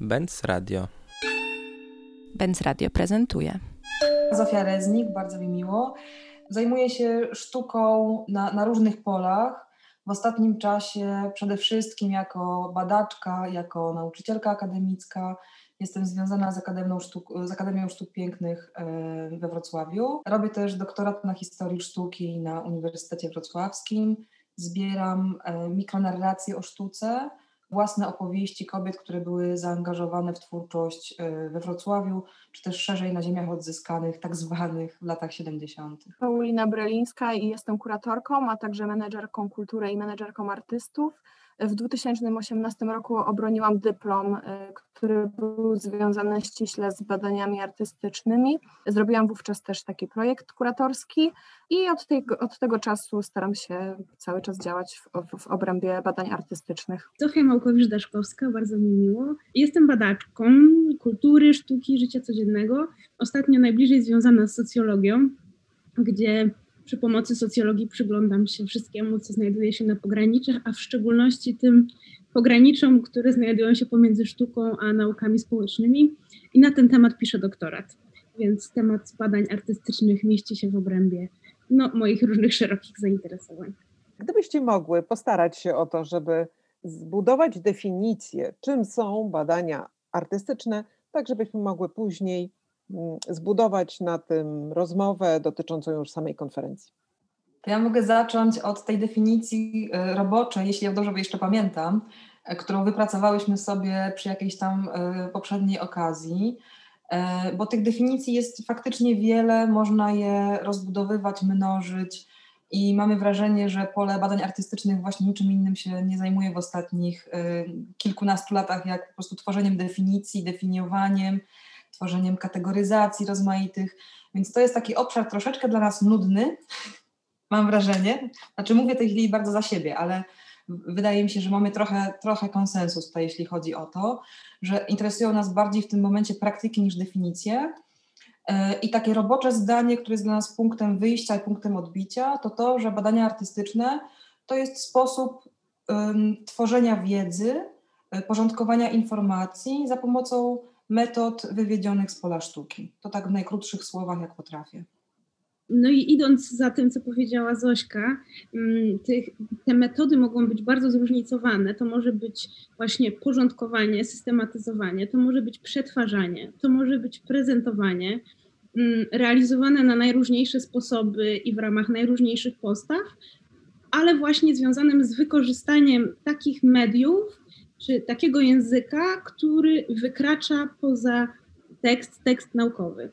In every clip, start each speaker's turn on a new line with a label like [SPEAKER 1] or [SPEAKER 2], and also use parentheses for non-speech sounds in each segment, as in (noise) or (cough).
[SPEAKER 1] Benz Radio.
[SPEAKER 2] Benz Radio prezentuje.
[SPEAKER 3] Zofia Reznik, bardzo mi miło. Zajmuję się sztuką na, na różnych polach. W ostatnim czasie przede wszystkim jako badaczka, jako nauczycielka akademicka. Jestem związana z Akademią Sztuk, z Akademią Sztuk Pięknych e, we Wrocławiu. Robię też doktorat na historii sztuki na Uniwersytecie Wrocławskim. Zbieram e, mikronarracje o sztuce własne opowieści kobiet, które były zaangażowane w twórczość e, we Wrocławiu, czy też szerzej na ziemiach odzyskanych, tak zwanych w latach 70.
[SPEAKER 4] Paulina Brelińska i jestem kuratorką, a także menedżerką kultury i menedżerką artystów. W 2018 roku obroniłam dyplom, y, który był związany ściśle z badaniami artystycznymi. Zrobiłam wówczas też taki projekt kuratorski i od, tej, od tego czasu staram się cały czas działać w, w obrębie badań artystycznych.
[SPEAKER 5] Zofia Małkowicz-Daszkowska, bardzo mi miło. Jestem badaczką kultury, sztuki, życia codziennego. Ostatnio najbliżej związana z socjologią, gdzie przy pomocy socjologii przyglądam się wszystkiemu, co znajduje się na pograniczach, a w szczególności tym pograniczom, które znajdują się pomiędzy sztuką a naukami społecznymi. I na ten temat piszę doktorat. Więc temat badań artystycznych mieści się w obrębie no, moich różnych szerokich zainteresowań.
[SPEAKER 6] Gdybyście mogły postarać się o to, żeby zbudować definicję, czym są badania artystyczne, tak żebyśmy mogły później zbudować na tym rozmowę dotyczącą już samej konferencji?
[SPEAKER 3] To ja mogę zacząć od tej definicji y, roboczej, jeśli ja dobrze jeszcze pamiętam, y, którą wypracowałyśmy sobie przy jakiejś tam y, poprzedniej okazji, bo tych definicji jest faktycznie wiele, można je rozbudowywać, mnożyć i mamy wrażenie, że pole badań artystycznych właśnie niczym innym się nie zajmuje w ostatnich kilkunastu latach, jak po prostu tworzeniem definicji, definiowaniem, tworzeniem kategoryzacji rozmaitych, więc to jest taki obszar troszeczkę dla nas nudny, (laughs) mam wrażenie. Znaczy mówię w tej chwili bardzo za siebie, ale wydaje mi się, że mamy trochę, trochę konsensus tutaj, jeśli chodzi o to, że interesują nas bardziej w tym momencie praktyki niż definicje. E, I takie robocze zdanie, które jest dla nas punktem wyjścia i punktem odbicia, to to, że badania artystyczne to jest sposób um, tworzenia wiedzy, e, porządkowania informacji za pomocą metod wywiedzionych z pola sztuki. To tak w najkrótszych słowach, jak potrafię.
[SPEAKER 5] No i idąc za tym, co powiedziała Zośka, mm, tych, te metody mogą być bardzo zróżnicowane. To może być właśnie porządkowanie, systematyzowanie, to może być przetwarzanie, to może być prezentowanie, mm, realizowane na najróżniejsze sposoby i w ramach najróżniejszych postaw, ale właśnie związanym z wykorzystaniem takich mediów, czy takiego języka, który wykracza poza tekst, tekst naukowy.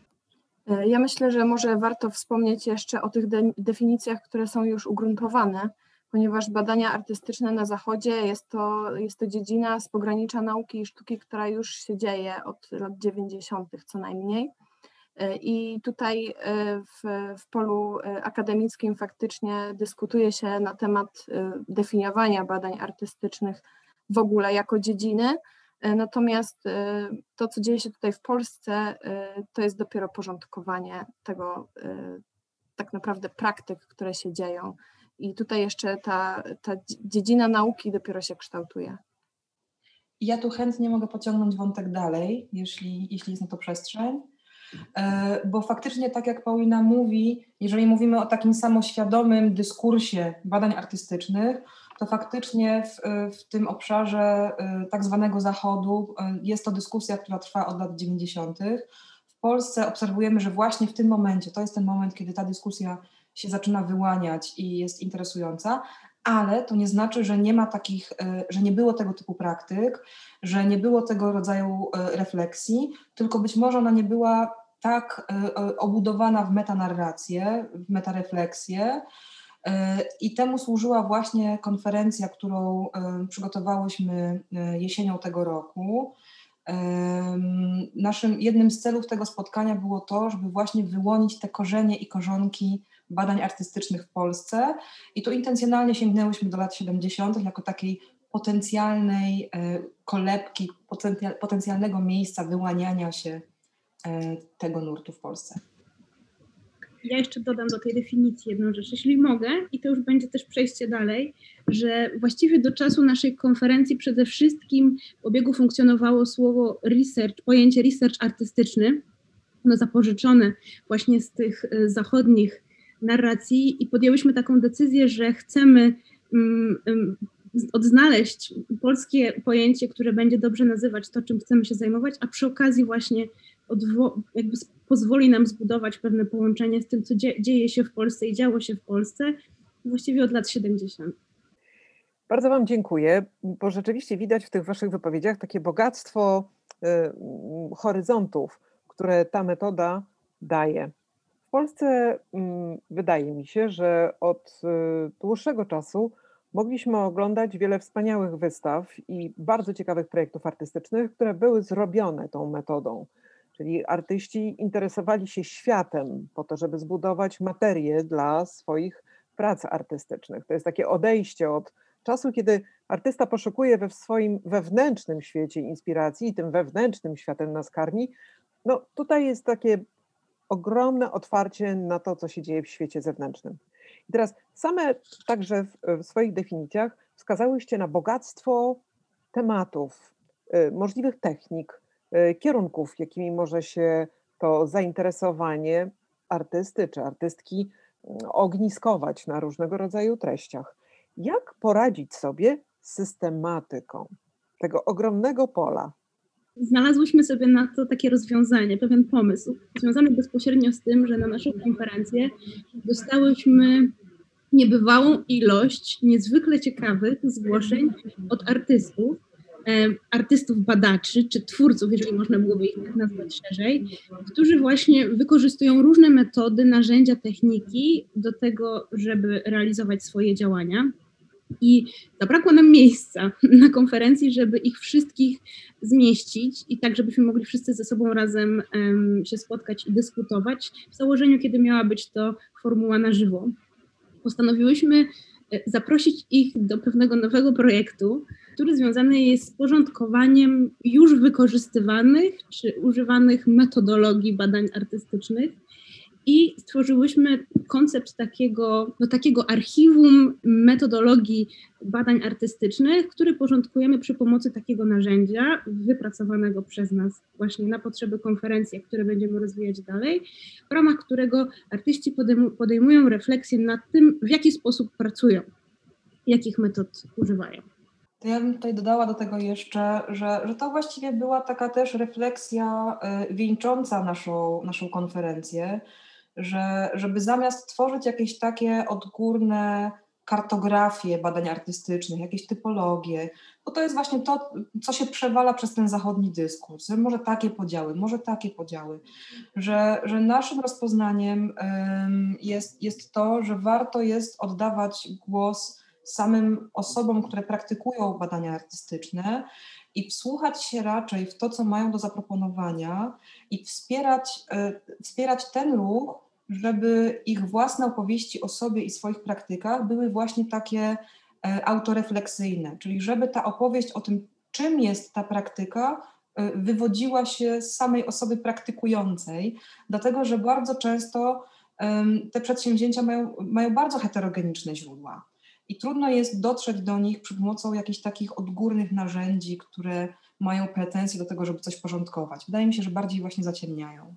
[SPEAKER 4] E, ja myślę, że może warto wspomnieć jeszcze o tych de definicjach, które są już ugruntowane, ponieważ badania artystyczne na Zachodzie jest to, jest to dziedzina z pogranicza nauki i sztuki, która już się dzieje od lat 90. co najmniej. E, I tutaj e, w, w polu akademickim faktycznie dyskutuje się na temat definiowania badań artystycznych w ogóle jako dziedziny. E, natomiast e, to, co dzieje się tutaj w Polsce, e, to jest dopiero porządkowanie tego, tak naprawdę praktyk, które się dzieją. I tutaj jeszcze ta, ta dziedzina nauki dopiero się kształtuje.
[SPEAKER 3] Ja tu chętnie mogę pociągnąć wątek dalej, jeśli, jeśli jest na to przestrzeń. Bo faktycznie, tak jak Paulina mówi, jeżeli mówimy o takim samoświadomym dyskursie badań artystycznych, to faktycznie w, w tym obszarze y, tak zwanego Zachodu y, jest to dyskusja, która trwa od lat 90. W Polsce obserwujemy, że właśnie w tym momencie, to jest ten moment, kiedy ta dyskusja się zaczyna wyłaniać i jest interesująca, ale to nie znaczy, że nie ma takich, y, że nie było tego typu praktyk, że nie było tego rodzaju refleksji, tylko być może ona nie była tak obudowana w metanarrację, w metarefleksję, I temu służyła właśnie konferencja, którą e, przygotowałyśmy e, jesienią tego roku. Naszym jednym z celów tego spotkania było to, żeby właśnie wyłonić te korzenie i korzonki badań artystycznych w Polsce. I tu intencjonalnie sięgnęłyśmy do lat 70. jako takiej potencjalnej kolebki, potencjalnego miejsca wyłaniania się tego nurtu w Polsce.
[SPEAKER 5] Ja jeszcze dodam do tej definicji jedną rzecz, jeśli mogę, i to już będzie też przejście dalej, że właściwie do czasu naszej konferencji przede wszystkim w obiegu funkcjonowało słowo research, pojęcie research artystyczny, no zapożyczone właśnie z tych e, zachodnich narracji i podjęłyśmy taką decyzję, że chcemy mm, odnaleźć polskie pojęcie, które będzie dobrze nazywać to, czym chcemy się zajmować, a przy okazji właśnie jakby pozwoli nam zbudować pewne połączenie z tym, co dzie dzieje się w Polsce i działo się w Polsce właściwie od lat 70.
[SPEAKER 6] Bardzo Wam dziękuję, bo rzeczywiście widać w tych Waszych wypowiedziach takie bogactwo y, horyzontów, które ta metoda daje. W Polsce y, wydaje mi się, że od y, dłuższego czasu mogliśmy oglądać wiele wspaniałych wystaw i bardzo ciekawych projektów artystycznych, które były zrobione tą metodą. Czyli artyści interesowali się światem po to, żeby zbudować materię dla swoich prac artystycznych. To jest takie odejście od czasu, kiedy artysta poszukuje we swoim wewnętrznym świecie inspiracji i tym wewnętrznym światem nas karmi. No tutaj jest takie ogromne otwarcie na to, co się dzieje w świecie zewnętrznym. I teraz same także w, w swoich definicjach wskazałyście na bogactwo tematów, y, możliwych technik, kierunków, jakimi może się to zainteresowanie artysty czy artystki mm, ogniskować na różnego rodzaju treściach. Jak poradzić sobie z systematyką tego ogromnego pola?
[SPEAKER 5] Znalazłyśmy sobie na to takie rozwiązanie, pewien pomysł, związany bezpośrednio z tym, że na naszą konferencję dostałyśmy niebywałą ilość niezwykle ciekawych zgłoszeń od artystów, artystów badaczy czy twórców, jeżeli można byłoby ich tak nazwać szerzej, którzy właśnie wykorzystują różne metody, narzędzia, techniki do tego, żeby realizować swoje działania. I zabrakło nam miejsca (laughs) na konferencji, żeby ich wszystkich zmieścić i tak, żebyśmy mogli wszyscy ze sobą razem um, się spotkać i dyskutować. W założeniu, kiedy miała być to formuła na żywo. Postanowiłyśmy e, zaprosić ich do pewnego nowego projektu, który związany jest z porządkowaniem już wykorzystywanych czy używanych metodologii badań artystycznych i stworzyłyśmy koncept takiego, no, takiego archiwum metodologii badań artystycznych, który porządkujemy przy pomocy takiego narzędzia wypracowanego przez nas właśnie na potrzeby konferencji, które będziemy rozwijać dalej, w ramach którego artyści podejmują refleksję nad tym, w jaki sposób pracują, jakich metod używają.
[SPEAKER 3] To ja bym tutaj dodała do tego jeszcze, że, że to właściwie była taka też refleksja y, wieńcząca naszą, naszą konferencję, że żeby zamiast tworzyć jakieś takie odgórne kartografie badań artystycznych, jakieś typologie, bo to jest właśnie to, co się przewala przez ten zachodni dyskurs, że może takie podziały, może takie podziały, że, że naszym rozpoznaniem jest, jest to, że warto jest oddawać głos samym osobom, które praktykują badania artystyczne i wsłuchać się raczej w to, co mają do zaproponowania i wspierać, e, wspierać ten ruch, żeby ich własne opowieści o sobie i swoich praktykach były właśnie takie e, autorefleksyjne, czyli żeby ta opowieść o tym, czym jest ta praktyka, e, wywodziła się z samej osoby praktykującej, dlatego że bardzo często te przedsięwzięcia mają, mają bardzo heterogeniczne źródła i trudno jest dotrzeć do nich przy pomocą jakichś takich odgórnych narzędzi, które mają pretensje do tego, żeby coś porządkować. Wydaje mi się, że bardziej właśnie zaciemniają.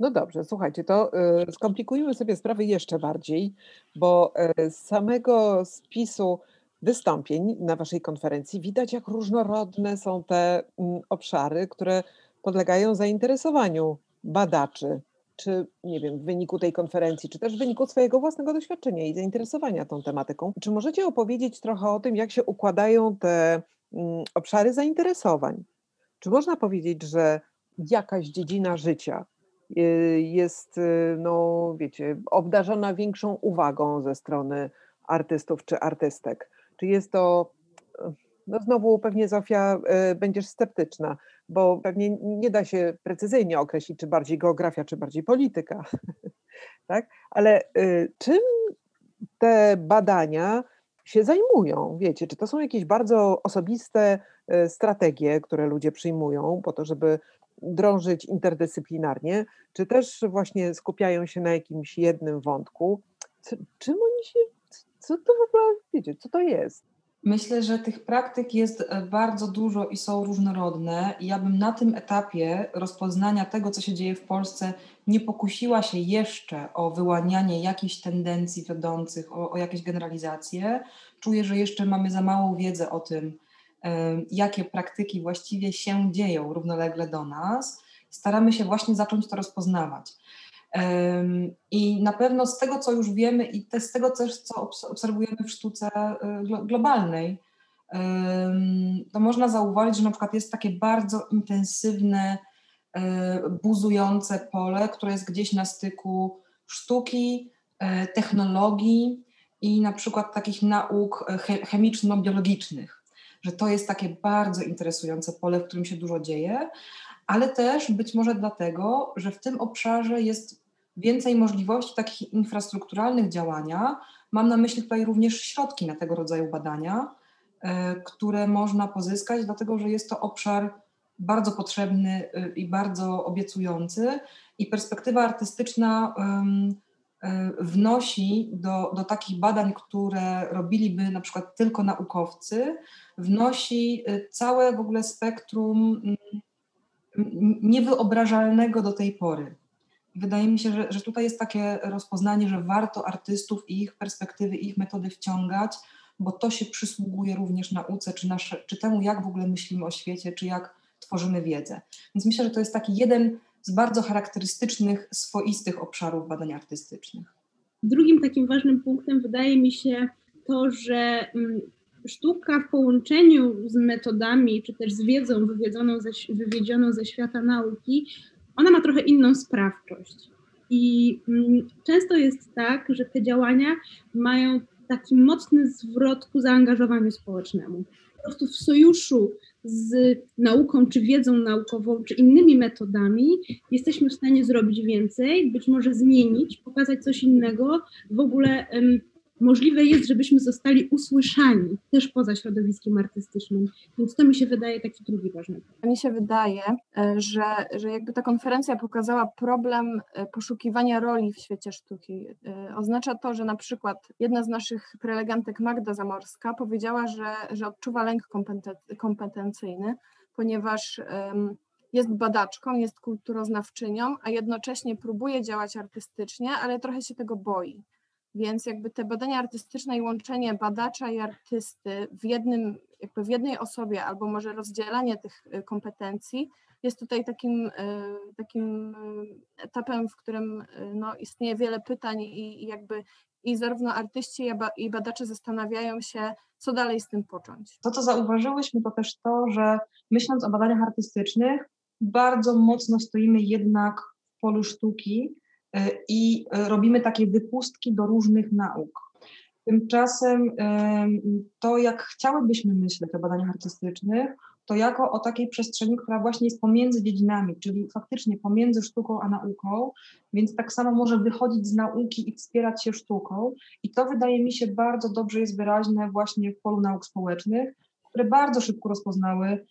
[SPEAKER 6] No dobrze, słuchajcie, to y, skomplikujmy sobie sprawy jeszcze bardziej, bo y, z samego spisu wystąpień na Waszej konferencji widać, jak różnorodne są te mm, obszary, które podlegają zainteresowaniu badaczy, czy nie wiem, w wyniku tej konferencji, czy też w wyniku swojego własnego doświadczenia i zainteresowania tą tematyką. Czy możecie opowiedzieć trochę o tym, jak się układają te mm, obszary zainteresowań? Czy można powiedzieć, że jakaś dziedzina życia jest, y, no wiecie, obdarzona większą uwagą ze strony artystów czy artystek? Czy jest to, no znowu pewnie Zofia y, będziesz sceptyczna, bo pewnie nie da się precyzyjnie określić, czy bardziej geografia, czy bardziej polityka, (laughs) tak? Ale czym te badania się zajmują? Wiecie, czy to są jakieś bardzo osobiste strategie, które ludzie przyjmują po to, żeby drążyć interdyscyplinarnie, czy też właśnie skupiają się na jakimś jednym wątku. Co, czym oni się, co to w ogóle, wiecie, co to jest?
[SPEAKER 3] Myślę, że tych praktyk jest e, bardzo dużo i są różnorodne. Ja bym na tym etapie rozpoznania tego, co się dzieje w Polsce, nie pokusiła się jeszcze o wyłanianie jakichś tendencji wiodących, o, o jakieś generalizacje. Czuję, że jeszcze mamy za małą wiedzę o tym, jakie praktyki właściwie się dzieją równolegle do nas. Staramy się właśnie zacząć to rozpoznawać. I na pewno z tego, co już wiemy i z tego też, co obserwujemy w sztuce y, globalnej, to można zauważyć, że na przykład jest takie bardzo intensywne, y, buzujące pole, które jest gdzieś na styku sztuki, y, technologii i na przykład takich nauk chemiczno-biologicznych że to jest takie bardzo interesujące pole, w którym się dużo dzieje, ale też być może dlatego, że w tym obszarze jest więcej możliwości takich infrastrukturalnych działania. Mam na myśli tutaj również środki na tego rodzaju badania, e, które można pozyskać, dlatego że jest to obszar bardzo potrzebny e, i bardzo obiecujący, i perspektywa artystyczna wnosi do, do takich badań, które robiliby na przykład tylko naukowcy, wnosi całe w ogóle spektrum mm, niewyobrażalnego do tej pory. Wydaje mi się, że, że tutaj jest takie rozpoznanie, że warto artystów i ich perspektywy, ich metody wciągać, bo to się przysługuje również nauce, czy, nasze, czy temu, jak w ogóle myślimy o świecie, czy jak tworzymy wiedzę. Więc myślę, że to jest taki jeden z bardzo charakterystycznych, swoistych obszarów badań artystycznych.
[SPEAKER 5] Drugim takim ważnym punktem wydaje mi się to, że mm, sztuka w połączeniu z metodami, czy też z wiedzą wywiedzoną ze, wywiedzioną ze świata nauki ona ma trochę inną sprawczość. I mm, często jest tak, że te działania mają taki mocny zwrot ku zaangażowaniu społecznemu. Po prostu w sojuszu z nauką, czy wiedzą naukową, czy innymi metodami jesteśmy w stanie zrobić więcej, być może zmienić, pokazać coś innego, w ogóle możliwe jest, żebyśmy zostali usłyszani też poza środowiskiem artystycznym. Więc to mi się wydaje taki drugi ważny
[SPEAKER 4] problem. Mi się wydaje, e, że, że jakby ta konferencja pokazała problem e, poszukiwania roli w świecie sztuki. E, oznacza to, że na przykład jedna z naszych prelegentek, Magda Zamorska, powiedziała, że, że odczuwa lęk kompetencyjny, ponieważ jest badaczką, jest kulturoznawczynią, a jednocześnie próbuje działać artystycznie, ale trochę się tego boi. Więc jakby te badania artystyczne i łączenie badacza i artysty w jednym, jakby w jednej osobie, albo może rozdzielanie tych y, kompetencji jest tutaj takim, y, takim y, etapem, w którym no, istnieje wiele pytań i, i jakby i zarówno artyści, i badacze zastanawiają się, co dalej z tym począć.
[SPEAKER 3] To, co zauważyłyśmy, to też to, że myśląc o badaniach artystycznych, bardzo mocno stoimy jednak w polu sztuki, i e, robimy takie wypustki do różnych nauk. Tymczasem to, jak chciałybyśmy myśleć o badaniach artystycznych, to jako o takiej przestrzeni, która właśnie jest pomiędzy dziedzinami, czyli faktycznie pomiędzy sztuką a nauką, więc tak samo może wychodzić z nauki i wspierać się sztuką. I to wydaje mi się bardzo dobrze jest wyraźne właśnie w polu nauk społecznych, które bardzo szybko rozpoznały,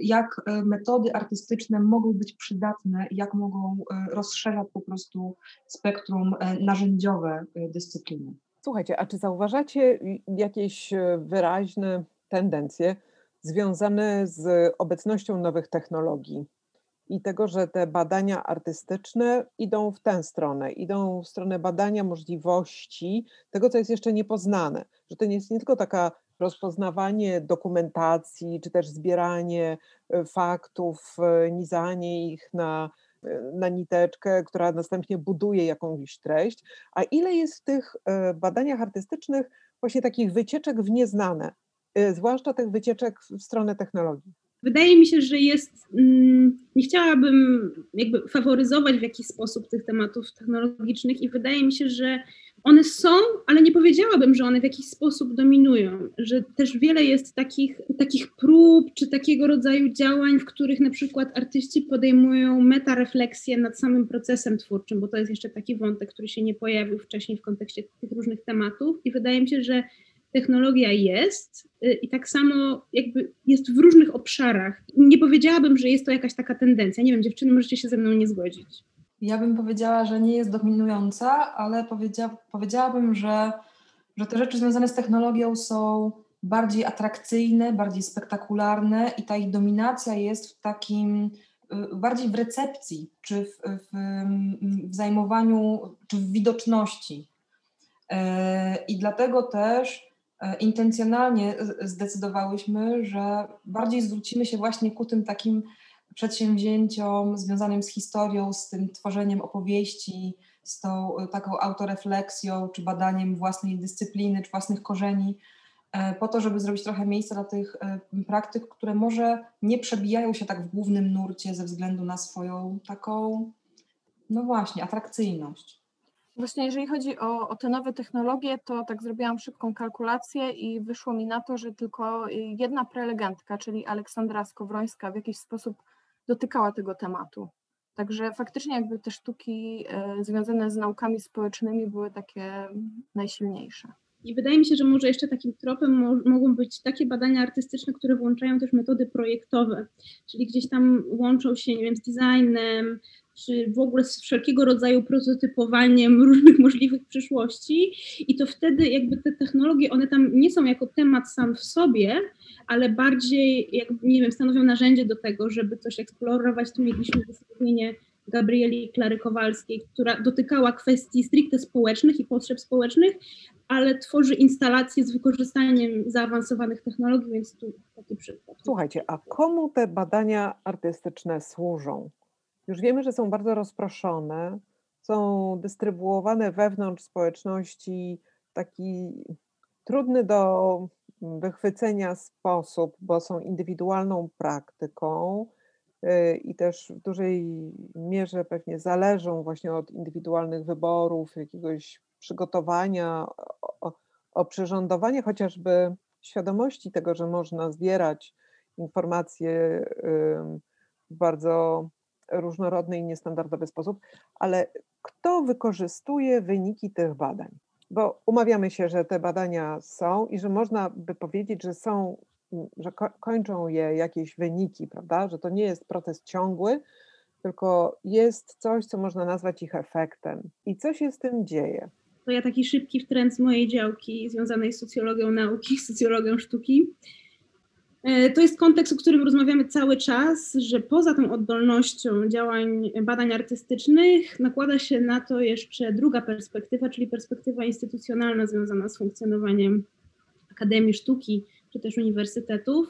[SPEAKER 3] jak e, metody artystyczne mogą być przydatne, jak mogą e, rozszerzać po prostu spektrum e, narzędziowe dyscypliny.
[SPEAKER 6] Słuchajcie, a czy zauważacie jakieś wyraźne tendencje związane z obecnością nowych technologii? i tego, że te badania artystyczne idą w tę stronę, idą w stronę badania możliwości tego, co jest jeszcze niepoznane, że to nie jest nie tylko taka rozpoznawanie dokumentacji, czy też zbieranie e, faktów, e, nizanie ich na, e, na niteczkę, która następnie buduje jakąś treść, a ile jest w tych badaniach artystycznych właśnie takich wycieczek w nieznane, zwłaszcza tych wycieczek w stronę technologii?
[SPEAKER 5] Wydaje mi się, że jest, mm, nie chciałabym jakby faworyzować w jakiś sposób tych tematów technologicznych i wydaje mi się, że one są, ale nie powiedziałabym, że one w jakiś sposób dominują, że też wiele jest takich, takich prób czy takiego rodzaju działań, w których na przykład artyści podejmują metarefleksję nad samym procesem twórczym, bo to jest jeszcze taki wątek, który się nie pojawił wcześniej w kontekście tych różnych tematów i wydaje mi się, że technologia jest y, i tak samo jakby jest w różnych obszarach. Nie powiedziałabym, że jest to jakaś taka tendencja. Nie wiem, dziewczyny, możecie się ze mną nie zgodzić.
[SPEAKER 3] Ja bym powiedziała, że nie jest dominująca, ale powiedzia, powiedziałabym, że, że te rzeczy związane z technologią są bardziej atrakcyjne, bardziej spektakularne i ta ich dominacja jest w takim y, bardziej w recepcji, czy w, w, w zajmowaniu, czy w widoczności. E, I dlatego też intencjonalnie zdecydowałyśmy, że bardziej zwrócimy się właśnie ku tym takim przedsięwzięciom związanym z historią, z tym tworzeniem opowieści, z tą e, taką autorefleksją, czy badaniem własnej dyscypliny, czy własnych korzeni, po to, żeby zrobić trochę miejsca dla tych praktyk, które może nie przebijają się tak w głównym nurcie ze względu na swoją taką, no właśnie, atrakcyjność.
[SPEAKER 4] Właśnie jeżeli chodzi o, o, te nowe technologie, to tak zrobiłam szybką kalkulację i wyszło mi na to, że tylko jedna prelegentka, czyli Aleksandra Skowrońska, w jakiś sposób dotykała tego tematu. Także faktycznie jakby te sztuki e, związane z naukami społecznymi były takie najsilniejsze.
[SPEAKER 5] I wydaje mi się, że może jeszcze takim tropem mo mogą być takie badania artystyczne, które włączają też metody projektowe, czyli gdzieś tam łączą się, nie wiem, z designem, czy w ogóle z wszelkiego rodzaju prototypowaniem (laughs) różnych możliwych przyszłości i to wtedy jakby te technologie, one tam nie są jako temat sam w sobie, ale bardziej, jak, nie wiem, stanowią narzędzie do tego, żeby coś eksplorować. Tu mieliśmy wystąpienie Gabrieli Klary Kowalskiej, która dotykała kwestii stricte społecznych i potrzeb społecznych, ale tworzy instalacje z wykorzystaniem zaawansowanych technologii, więc tu taki przykład.
[SPEAKER 6] Słuchajcie, a komu te badania artystyczne służą? Już wiemy, że są bardzo rozproszone, są dystrybuowane wewnątrz społeczności w taki trudny do wychwycenia sposób, bo są indywidualną praktyką y, i też w dużej mierze pewnie zależą właśnie od indywidualnych wyborów, jakiegoś przygotowania, oprzyrządowania chociażby świadomości tego, że można zbierać informacje w bardzo różnorodny i niestandardowy sposób, ale kto wykorzystuje wyniki tych badań? Bo umawiamy się, że te badania są i że można by powiedzieć, że są, że kończą je jakieś wyniki, prawda? Że to nie jest proces ciągły, tylko jest coś, co można nazwać ich efektem. I co się z tym dzieje?
[SPEAKER 5] To ja taki szybki wtręt z mojej działki związanej z socjologią nauki, (laughs) socjologią sztuki. E, to jest kontekst, o którym rozmawiamy cały czas, że poza tą oddolnością działań badań artystycznych nakłada się na to jeszcze druga perspektywa, czyli perspektywa instytucjonalna związana z funkcjonowaniem Akademii Sztuki czy też uniwersytetów.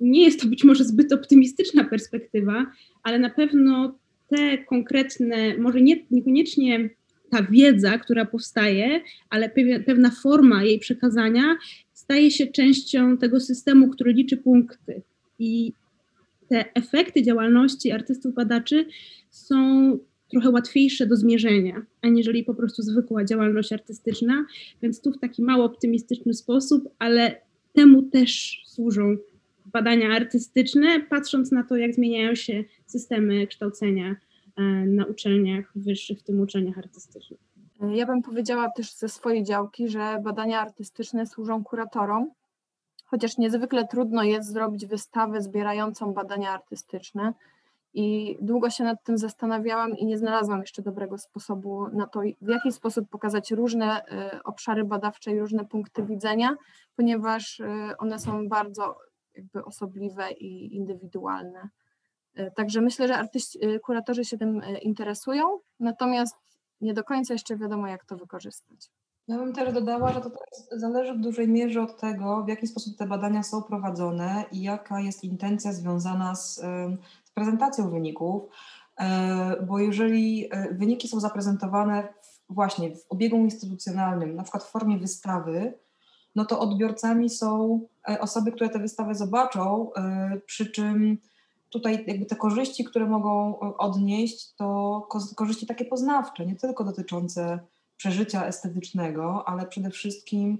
[SPEAKER 5] Nie jest to być może zbyt optymistyczna perspektywa, ale na pewno te konkretne, może nie, niekoniecznie ta wiedza, która powstaje, ale pewna forma jej przekazania staje się częścią tego systemu, który liczy punkty. I te efekty działalności artystów badaczy są trochę łatwiejsze do zmierzenia, aniżeli po prostu zwykła działalność artystyczna, więc tu w taki mało optymistyczny sposób, ale temu też służą badania artystyczne, patrząc na to, jak zmieniają się systemy kształcenia na uczelniach wyższych, w tym uczelniach artystycznych.
[SPEAKER 4] Ja bym powiedziała też ze swojej działki, że badania artystyczne służą kuratorom, chociaż niezwykle trudno jest zrobić wystawę zbierającą badania artystyczne. I długo się nad tym zastanawiałam i nie znalazłam jeszcze dobrego sposobu na to, w jaki sposób pokazać różne y, obszary badawcze i różne punkty widzenia, ponieważ y, one są bardzo jakby osobliwe i indywidualne. Y, także myślę, że artyści, kuratorzy się tym interesują, natomiast nie do końca jeszcze wiadomo, jak to wykorzystać.
[SPEAKER 3] Ja bym też dodała, że to zależy w dużej mierze od tego, w jaki sposób te badania są prowadzone i jaka jest intencja związana z, z prezentacją wyników, e, bo jeżeli e, wyniki są zaprezentowane właśnie w obiegu instytucjonalnym, na przykład w formie wystawy, no to odbiorcami są e, osoby, które tę wystawę zobaczą, przy czym tutaj jakby te korzyści, które mogą e, odnieść, to korzyści takie poznawcze, nie tylko dotyczące przeżycia estetycznego, ale przede wszystkim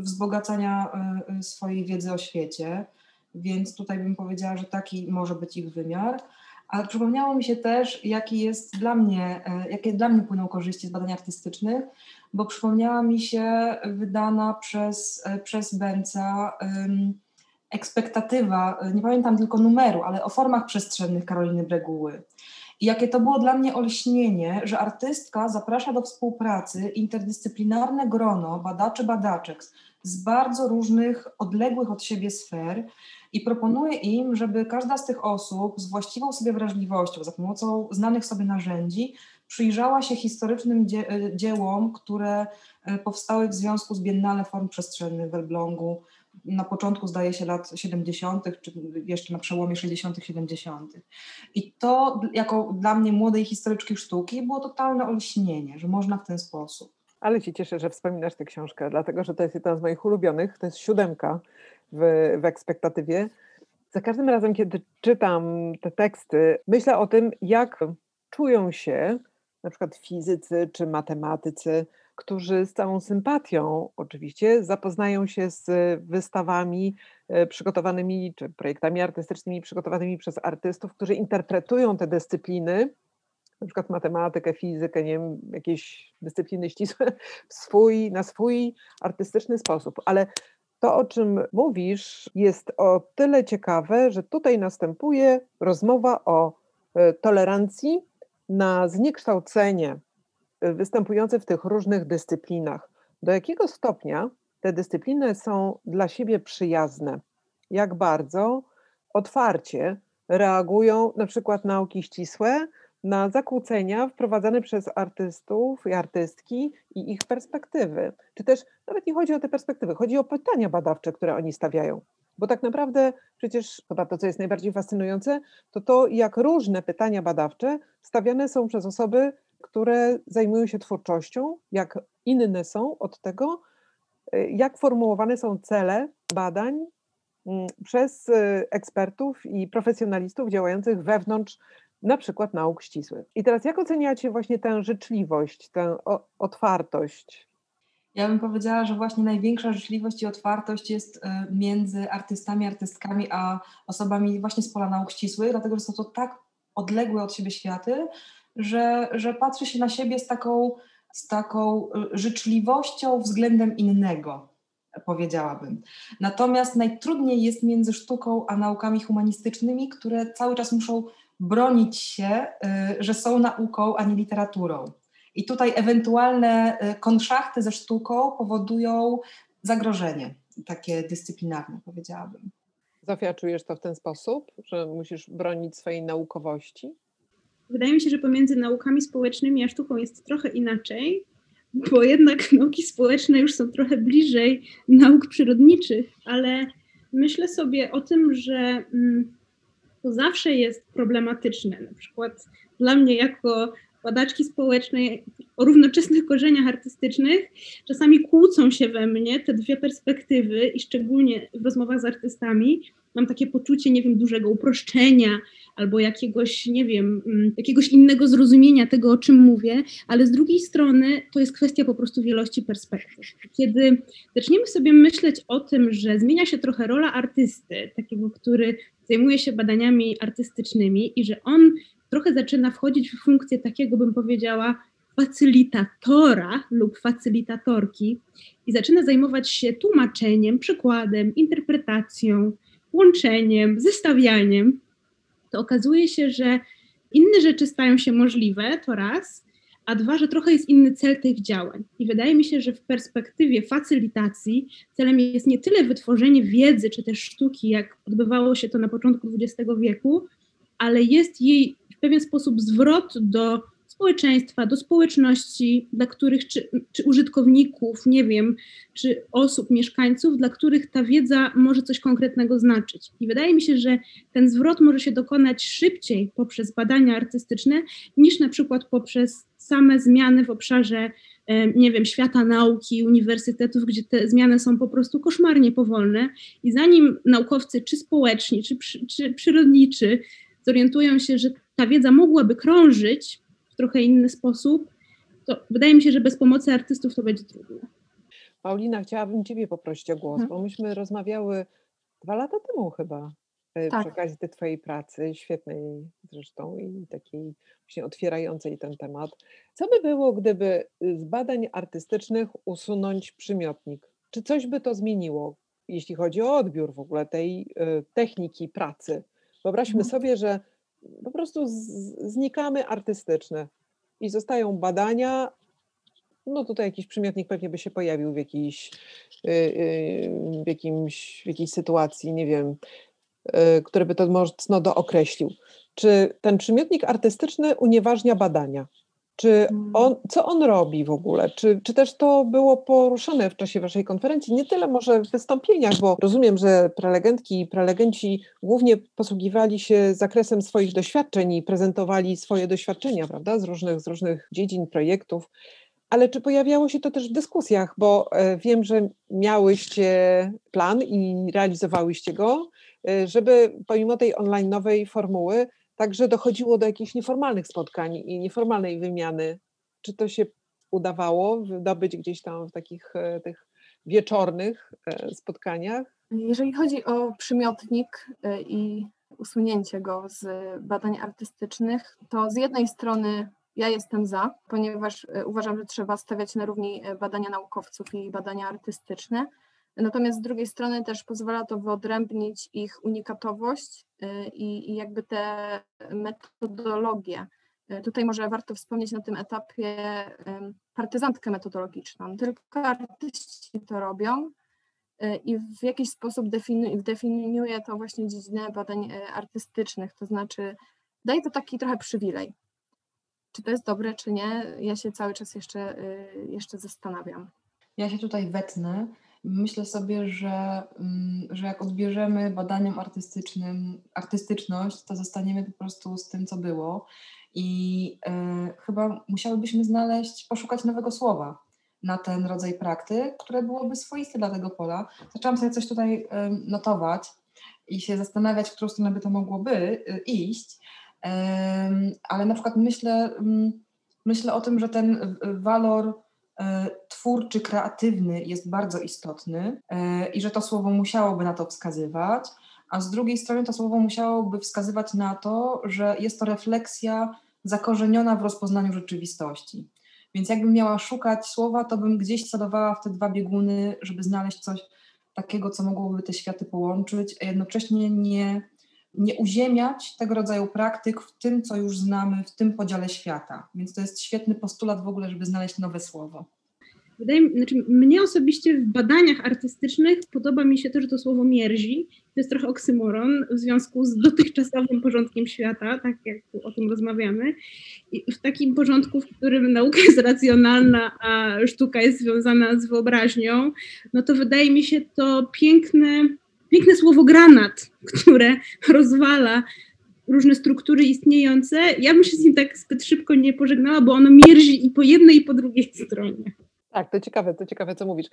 [SPEAKER 3] wzbogacania e, e, swojej wiedzy o świecie. Więc tutaj bym powiedziała, że taki może być ich wymiar. Ale przypomniało mi się też, jaki jest dla mnie, jakie dla mnie płyną korzyści z badań artystycznych, bo przypomniała mi się wydana przez, przez Benca um, ekspektatywa, nie pamiętam tylko numeru, ale o formach przestrzennych Karoliny Breguły. I jakie to było dla mnie olśnienie, że artystka zaprasza do współpracy interdyscyplinarne grono badaczy, badaczek z bardzo różnych, odległych od siebie sfer i proponuje im, żeby każda z tych osób z właściwą sobie wrażliwością, za pomocą znanych sobie narzędzi, przyjrzała się historycznym dzie dziełom, które e, powstały w związku z Biennale Form Przestrzennych w Elblągu na początku, zdaje się, lat 70., czy jeszcze na przełomie 60., 70. I to, jako dla mnie młodej historyczki sztuki, było totalne olśnienie, że można w ten sposób.
[SPEAKER 6] Ale ci cieszę, że wspominasz tę książkę, dlatego że to jest jedna z moich ulubionych, to jest siódemka w, w ekspektatywie. Za każdym razem, kiedy czytam te teksty, myślę o tym, jak czują się na przykład fizycy czy matematycy, którzy z całą sympatią oczywiście zapoznają się z wystawami e, przygotowanymi, czy projektami artystycznymi przygotowanymi przez artystów, którzy interpretują te dyscypliny, na przykład matematykę, fizykę, nie wiem, jakieś dyscypliny ścisłe, swój, na swój artystyczny sposób. Ale to, o czym mówisz, jest o tyle ciekawe, że tutaj następuje rozmowa o e, tolerancji na zniekształcenie występujące w tych różnych dyscyplinach. Do jakiego stopnia te dyscypliny są dla siebie przyjazne? Jak bardzo otwarcie reagują na przykład nauki ścisłe na zakłócenia wprowadzane przez artystów i artystki i ich perspektywy. Czy też nawet nie chodzi o te perspektywy, chodzi o pytania badawcze, które oni stawiają. Bo tak naprawdę przecież chyba to, co jest najbardziej fascynujące, to to, jak różne pytania badawcze stawiane są przez osoby, które zajmują się twórczością, jak inne są od tego, y, jak formułowane są cele badań mm, przez y, ekspertów i profesjonalistów działających wewnątrz na przykład nauk ścisłych. I teraz jak oceniacie właśnie tę życzliwość, tę otwartość?
[SPEAKER 3] Ja bym powiedziała, że właśnie największa życzliwość i otwartość jest y, między artystami, artystkami, a osobami właśnie z pola nauk ścisłych, dlatego że są to tak odległe od siebie światy, że, że patrzy się na siebie z taką, z taką y, życzliwością względem innego, powiedziałabym. Natomiast najtrudniej jest między sztuką a naukami humanistycznymi, które cały czas muszą bronić się, y, że są nauką, a nie literaturą. I tutaj ewentualne y, konszachty ze sztuką powodują zagrożenie takie dyscyplinarne, powiedziałabym.
[SPEAKER 6] Zofia, czujesz to w ten sposób, że musisz bronić swojej naukowości?
[SPEAKER 5] Wydaje mi się, że pomiędzy naukami społecznymi a sztuką jest trochę inaczej, bo jednak (laughs) nauki społeczne już są trochę bliżej nauk przyrodniczych, ale myślę sobie o tym, że mm, to zawsze jest problematyczne. Na przykład dla mnie, jako badaczki społecznej o równoczesnych korzeniach artystycznych, czasami kłócą się we mnie te dwie perspektywy i szczególnie w rozmowach z artystami mam takie poczucie, nie wiem, dużego uproszczenia albo jakiegoś, nie wiem, mm, jakiegoś innego zrozumienia tego, o czym mówię, ale z drugiej strony to jest kwestia po prostu wielości perspektyw. Kiedy zaczniemy sobie myśleć o tym, że zmienia się trochę rola artysty, takiego, który zajmuje się badaniami artystycznymi i że on trochę zaczyna wchodzić w funkcję takiego, bym powiedziała, facylitatora lub facylitatorki i zaczyna zajmować się tłumaczeniem, przykładem, interpretacją, łączeniem, zestawianiem, to okazuje się, że inne rzeczy stają się możliwe, to raz, a dwa, że trochę jest inny cel tych działań. I wydaje mi się, że w perspektywie facylitacji celem jest nie tyle wytworzenie wiedzy czy też sztuki, jak odbywało się to na początku XX wieku, ale jest jej w pewien sposób zwrot do społeczeństwa, do społeczności, dla których, czy, czy użytkowników, nie wiem, czy osób, mieszkańców, dla których ta wiedza może coś konkretnego znaczyć. I wydaje mi się, że ten zwrot może się dokonać szybciej poprzez badania artystyczne, niż na przykład poprzez same zmiany w obszarze nie wiem, świata nauki, uniwersytetów, gdzie te zmiany są po prostu koszmarnie powolne i zanim naukowcy, czy społeczni, czy, czy przyrodniczy, zorientują się, że ta wiedza mogłaby krążyć trochę inny sposób, to wydaje mi się, że bez pomocy artystów to będzie trudne.
[SPEAKER 6] Paulina, chciałabym Ciebie poprosić o głos, bo myśmy rozmawiały dwa lata temu chyba. e,
[SPEAKER 4] Tak.
[SPEAKER 6] przy okazji tej Twojej pracy, świetnej zresztą i takiej właśnie otwierającej ten temat. Co by było, gdyby z badań artystycznych usunąć przymiotnik? Czy coś by to zmieniło, jeśli chodzi o odbiór w ogóle tej y, techniki pracy? Wyobraźmy
[SPEAKER 3] Mhm.
[SPEAKER 6] sobie, że po prostu znikamy artystyczne i zostają badania. No tutaj jakiś przymiotnik pewnie by się pojawił w jakiejś, y, y, w jakimś, w jakiejś sytuacji, nie wiem, y, który by to mocno dookreślił. Czy ten przymiotnik artystyczny unieważnia badania? Czy
[SPEAKER 4] Mm.
[SPEAKER 6] on, co on robi w ogóle? Czy, czy też to było poruszane w czasie Waszej konferencji? Nie tyle może w wystąpieniach, bo rozumiem, że prelegentki i prelegenci głównie posługiwali się zakresem swoich doświadczeń i prezentowali swoje doświadczenia, prawda, z różnych, z różnych dziedzin, projektów. Ale czy pojawiało się to też w dyskusjach? Bo e, wiem, że miałyście plan i realizowałyście go, e, żeby pomimo tej online'owej formuły także dochodziło do jakichś nieformalnych spotkań i nieformalnej wymiany. Czy to się udawało wydobyć gdzieś tam w takich e, tych wieczornych e, spotkaniach?
[SPEAKER 4] Jeżeli chodzi o przymiotnik y, i usunięcie go z badań artystycznych, to z jednej strony ja jestem za, ponieważ uważam, że trzeba stawiać na równi badania naukowców i badania artystyczne. Natomiast z drugiej strony też pozwala to wyodrębnić ich unikatowość y, i, jakby te metodologie. Y, Tutaj może warto wspomnieć na tym etapie partyzantkę metodologiczną. Tylko artyści to robią, y, i w jakiś sposób defini- definiuje to właśnie dziedzinę badań artystycznych, to znaczy daje to taki trochę przywilej. Czy to jest dobre, czy nie, ja się cały czas jeszcze, jeszcze zastanawiam.
[SPEAKER 3] Ja się tutaj wetnę. Myślę sobie, że, mm, że jak odbierzemy badaniom artystycznym artystyczność, to zostaniemy po prostu z tym, co było. I e, chyba musiałybyśmy znaleźć, poszukać nowego słowa na ten rodzaj praktyk, które byłoby swoiste dla tego pola. Zaczęłam sobie coś tutaj em, notować i się zastanawiać, w którą stronę by to mogłoby y, iść. Em, ale na przykład myślę, mm, myślę o tym, że ten walor e, twórczy, kreatywny jest bardzo istotny e, i że to słowo musiałoby na to wskazywać, a z drugiej strony to słowo musiałoby wskazywać na to, że jest to refleksja zakorzeniona w rozpoznaniu rzeczywistości. Więc jakbym miała szukać słowa, to bym gdzieś celowała w te dwa bieguny, żeby znaleźć coś takiego, co mogłoby te światy połączyć, a jednocześnie nie, nie uziemiać tego rodzaju praktyk w tym, co już znamy, w tym podziale świata. Więc to jest świetny postulat w ogóle, żeby znaleźć nowe słowo.
[SPEAKER 5] Wydaje mi, znaczy mnie osobiście w badaniach artystycznych podoba mi się to, że to słowo mierzi. To jest trochę oksymoron w związku z dotychczasowym porządkiem świata, tak jak tu o tym rozmawiamy. I w takim porządku, w którym nauka jest racjonalna, a sztuka jest związana z wyobraźnią, no to wydaje mi się to piękne, piękne słowo granat, które rozwala różne struktury istniejące. Ja bym się z nim tak zbyt szybko nie pożegnała, bo ono mierzi i po jednej, i po drugiej stronie.
[SPEAKER 6] Tak, to ciekawe, to ciekawe, co mówisz.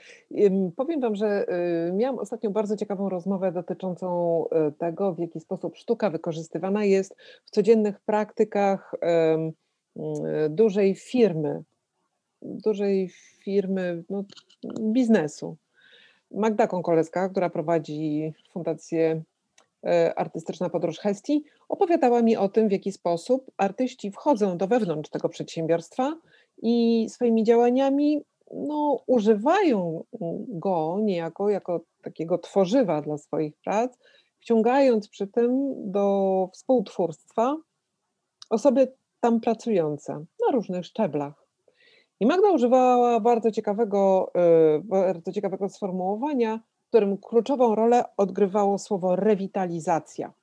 [SPEAKER 6] Powiem Wam, że y, miałam ostatnio bardzo ciekawą rozmowę dotyczącą y, tego, w jaki sposób sztuka wykorzystywana jest w codziennych praktykach y, dużej firmy, dużej firmy no, biznesu. Magda Konkoleska, która prowadzi Fundację e, Artystyczna Podróż Hesti, opowiadała mi o tym, w jaki sposób artyści wchodzą do wewnątrz tego przedsiębiorstwa i swoimi działaniami no, używają go niejako jako takiego tworzywa dla swoich prac, wciągając przy tym do współtwórstwa osoby tam pracujące na różnych szczeblach. I Magda używała bardzo ciekawego, y, bardzo ciekawego sformułowania, w którym kluczową rolę odgrywało słowo rewitalizacja.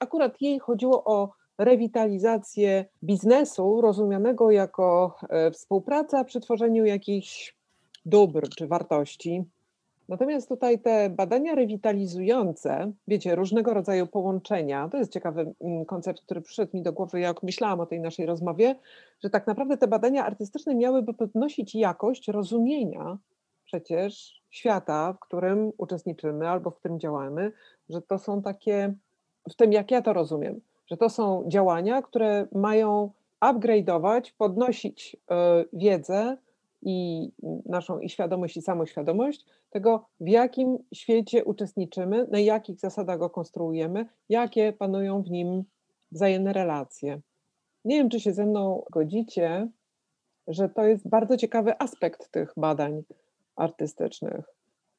[SPEAKER 6] Akurat jej chodziło o rewitalizację biznesu, rozumianego jako e, współpraca przy tworzeniu jakichś dóbr czy wartości. Natomiast tutaj te badania rewitalizujące, wiecie, różnego rodzaju połączenia, to jest ciekawy mm, koncept, który przyszedł mi do głowy, jak myślałam o tej naszej rozmowie, że tak naprawdę te badania artystyczne miałyby podnosić jakość rozumienia przecież świata, w którym uczestniczymy albo w którym działamy, że to są takie, w tym jak ja to rozumiem, że to są działania, które mają upgrade'ować, podnosić y, wiedzę i naszą i świadomość, i samoświadomość tego, w jakim świecie uczestniczymy, na jakich zasadach go konstruujemy, jakie panują w nim wzajemne relacje. Nie wiem, czy się ze mną godzicie, że to jest bardzo ciekawy aspekt tych badań artystycznych,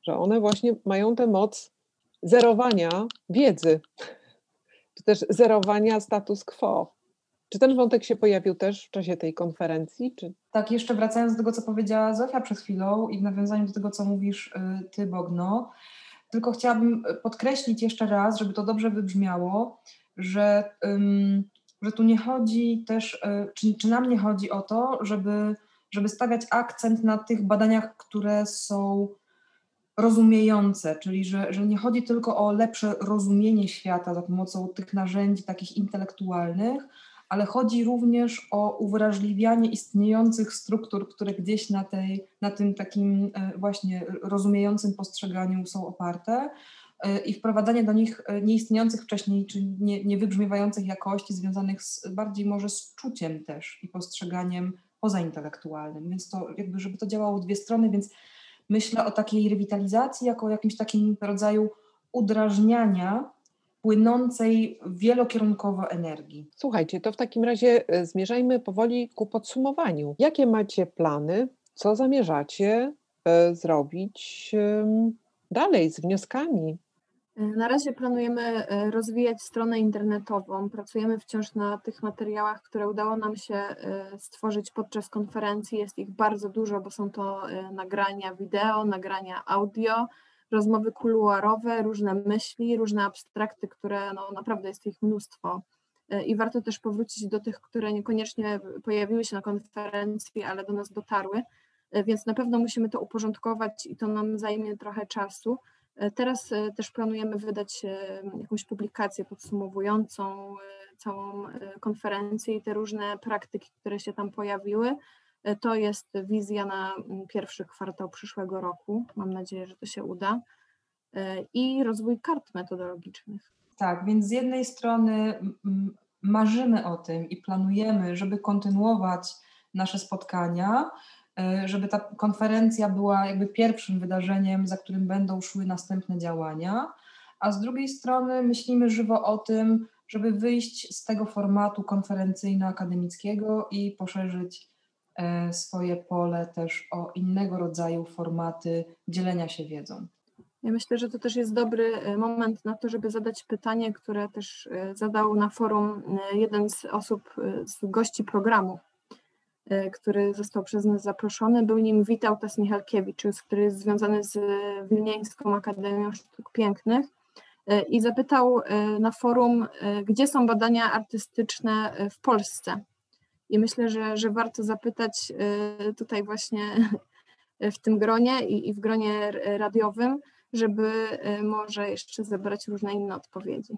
[SPEAKER 6] że one właśnie mają tę moc zerowania wiedzy, czy też zerowania status quo. Czy ten wątek się pojawił też w czasie tej konferencji? Czy...
[SPEAKER 3] Tak, jeszcze wracając do tego, co powiedziała Zofia przed chwilą i w nawiązaniu do tego, co mówisz y, ty, Bogno, tylko chciałabym podkreślić jeszcze raz, żeby to dobrze wybrzmiało, że, że tu nie chodzi też, y, czy, czy nam nie chodzi o to, żeby, żeby stawiać akcent na tych badaniach, które są rozumiejące, czyli że, że nie chodzi tylko o lepsze rozumienie świata za pomocą tych narzędzi takich intelektualnych, ale chodzi również o uwrażliwianie istniejących struktur, które gdzieś na, tej, na tym takim e, właśnie rozumiejącym postrzeganiu są oparte e, i wprowadzanie do nich e, nieistniejących wcześniej, czy nie, niewybrzmiewających jakości związanych z, bardziej może z czuciem też i postrzeganiem pozaintelektualnym. Więc to jakby, żeby to działało w dwie strony, więc myślę o takiej rewitalizacji jako jakimś takim rodzaju udrażniania płynącej wielokierunkowo energii.
[SPEAKER 6] Słuchajcie, to w takim razie e, zmierzajmy powoli ku podsumowaniu. Jakie macie plany? Co zamierzacie e, zrobić dalej z wnioskami?
[SPEAKER 4] E, na razie planujemy rozwijać stronę internetową. Pracujemy wciąż na tych materiałach, które udało nam się stworzyć podczas konferencji. Jest ich bardzo dużo, bo są to nagrania wideo, nagrania audio rozmowy kuluarowe, różne myśli, różne abstrakty, które no, naprawdę jest ich mnóstwo. E, I warto też powrócić do tych, które niekoniecznie pojawiły się na konferencji, ale do nas dotarły, e, więc na pewno musimy to uporządkować i to nam zajmie trochę czasu. E, teraz też planujemy wydać jakąś publikację podsumowującą całą konferencję i te różne praktyki, które się tam pojawiły. E, to jest wizja na mm, pierwszy kwartał przyszłego roku. Mam nadzieję, że to się uda. E, I rozwój kart metodologicznych.
[SPEAKER 3] Tak, więc z jednej strony marzymy o tym i planujemy, żeby kontynuować nasze spotkania, e, żeby ta konferencja była jakby pierwszym wydarzeniem, za którym będą szły następne działania, a z drugiej strony myślimy żywo o tym, żeby wyjść z tego formatu konferencyjno-akademickiego i poszerzyć swoje pole też o innego rodzaju formaty dzielenia się wiedzą.
[SPEAKER 4] Ja myślę, że to też jest dobry e, moment na to, żeby zadać pytanie, które też e, zadał na forum jeden z osób, z gości programu, który został przez nas zaproszony. Był nim Witautas Michalkiewicz, który jest związany z Wilnieńską Akademią Sztuk Pięknych i zapytał na forum, gdzie są badania artystyczne w Polsce. I myślę, że, że warto zapytać y, tutaj właśnie (laughs) w tym gronie i, i w gronie radiowym, żeby y, może jeszcze zebrać różne inne odpowiedzi.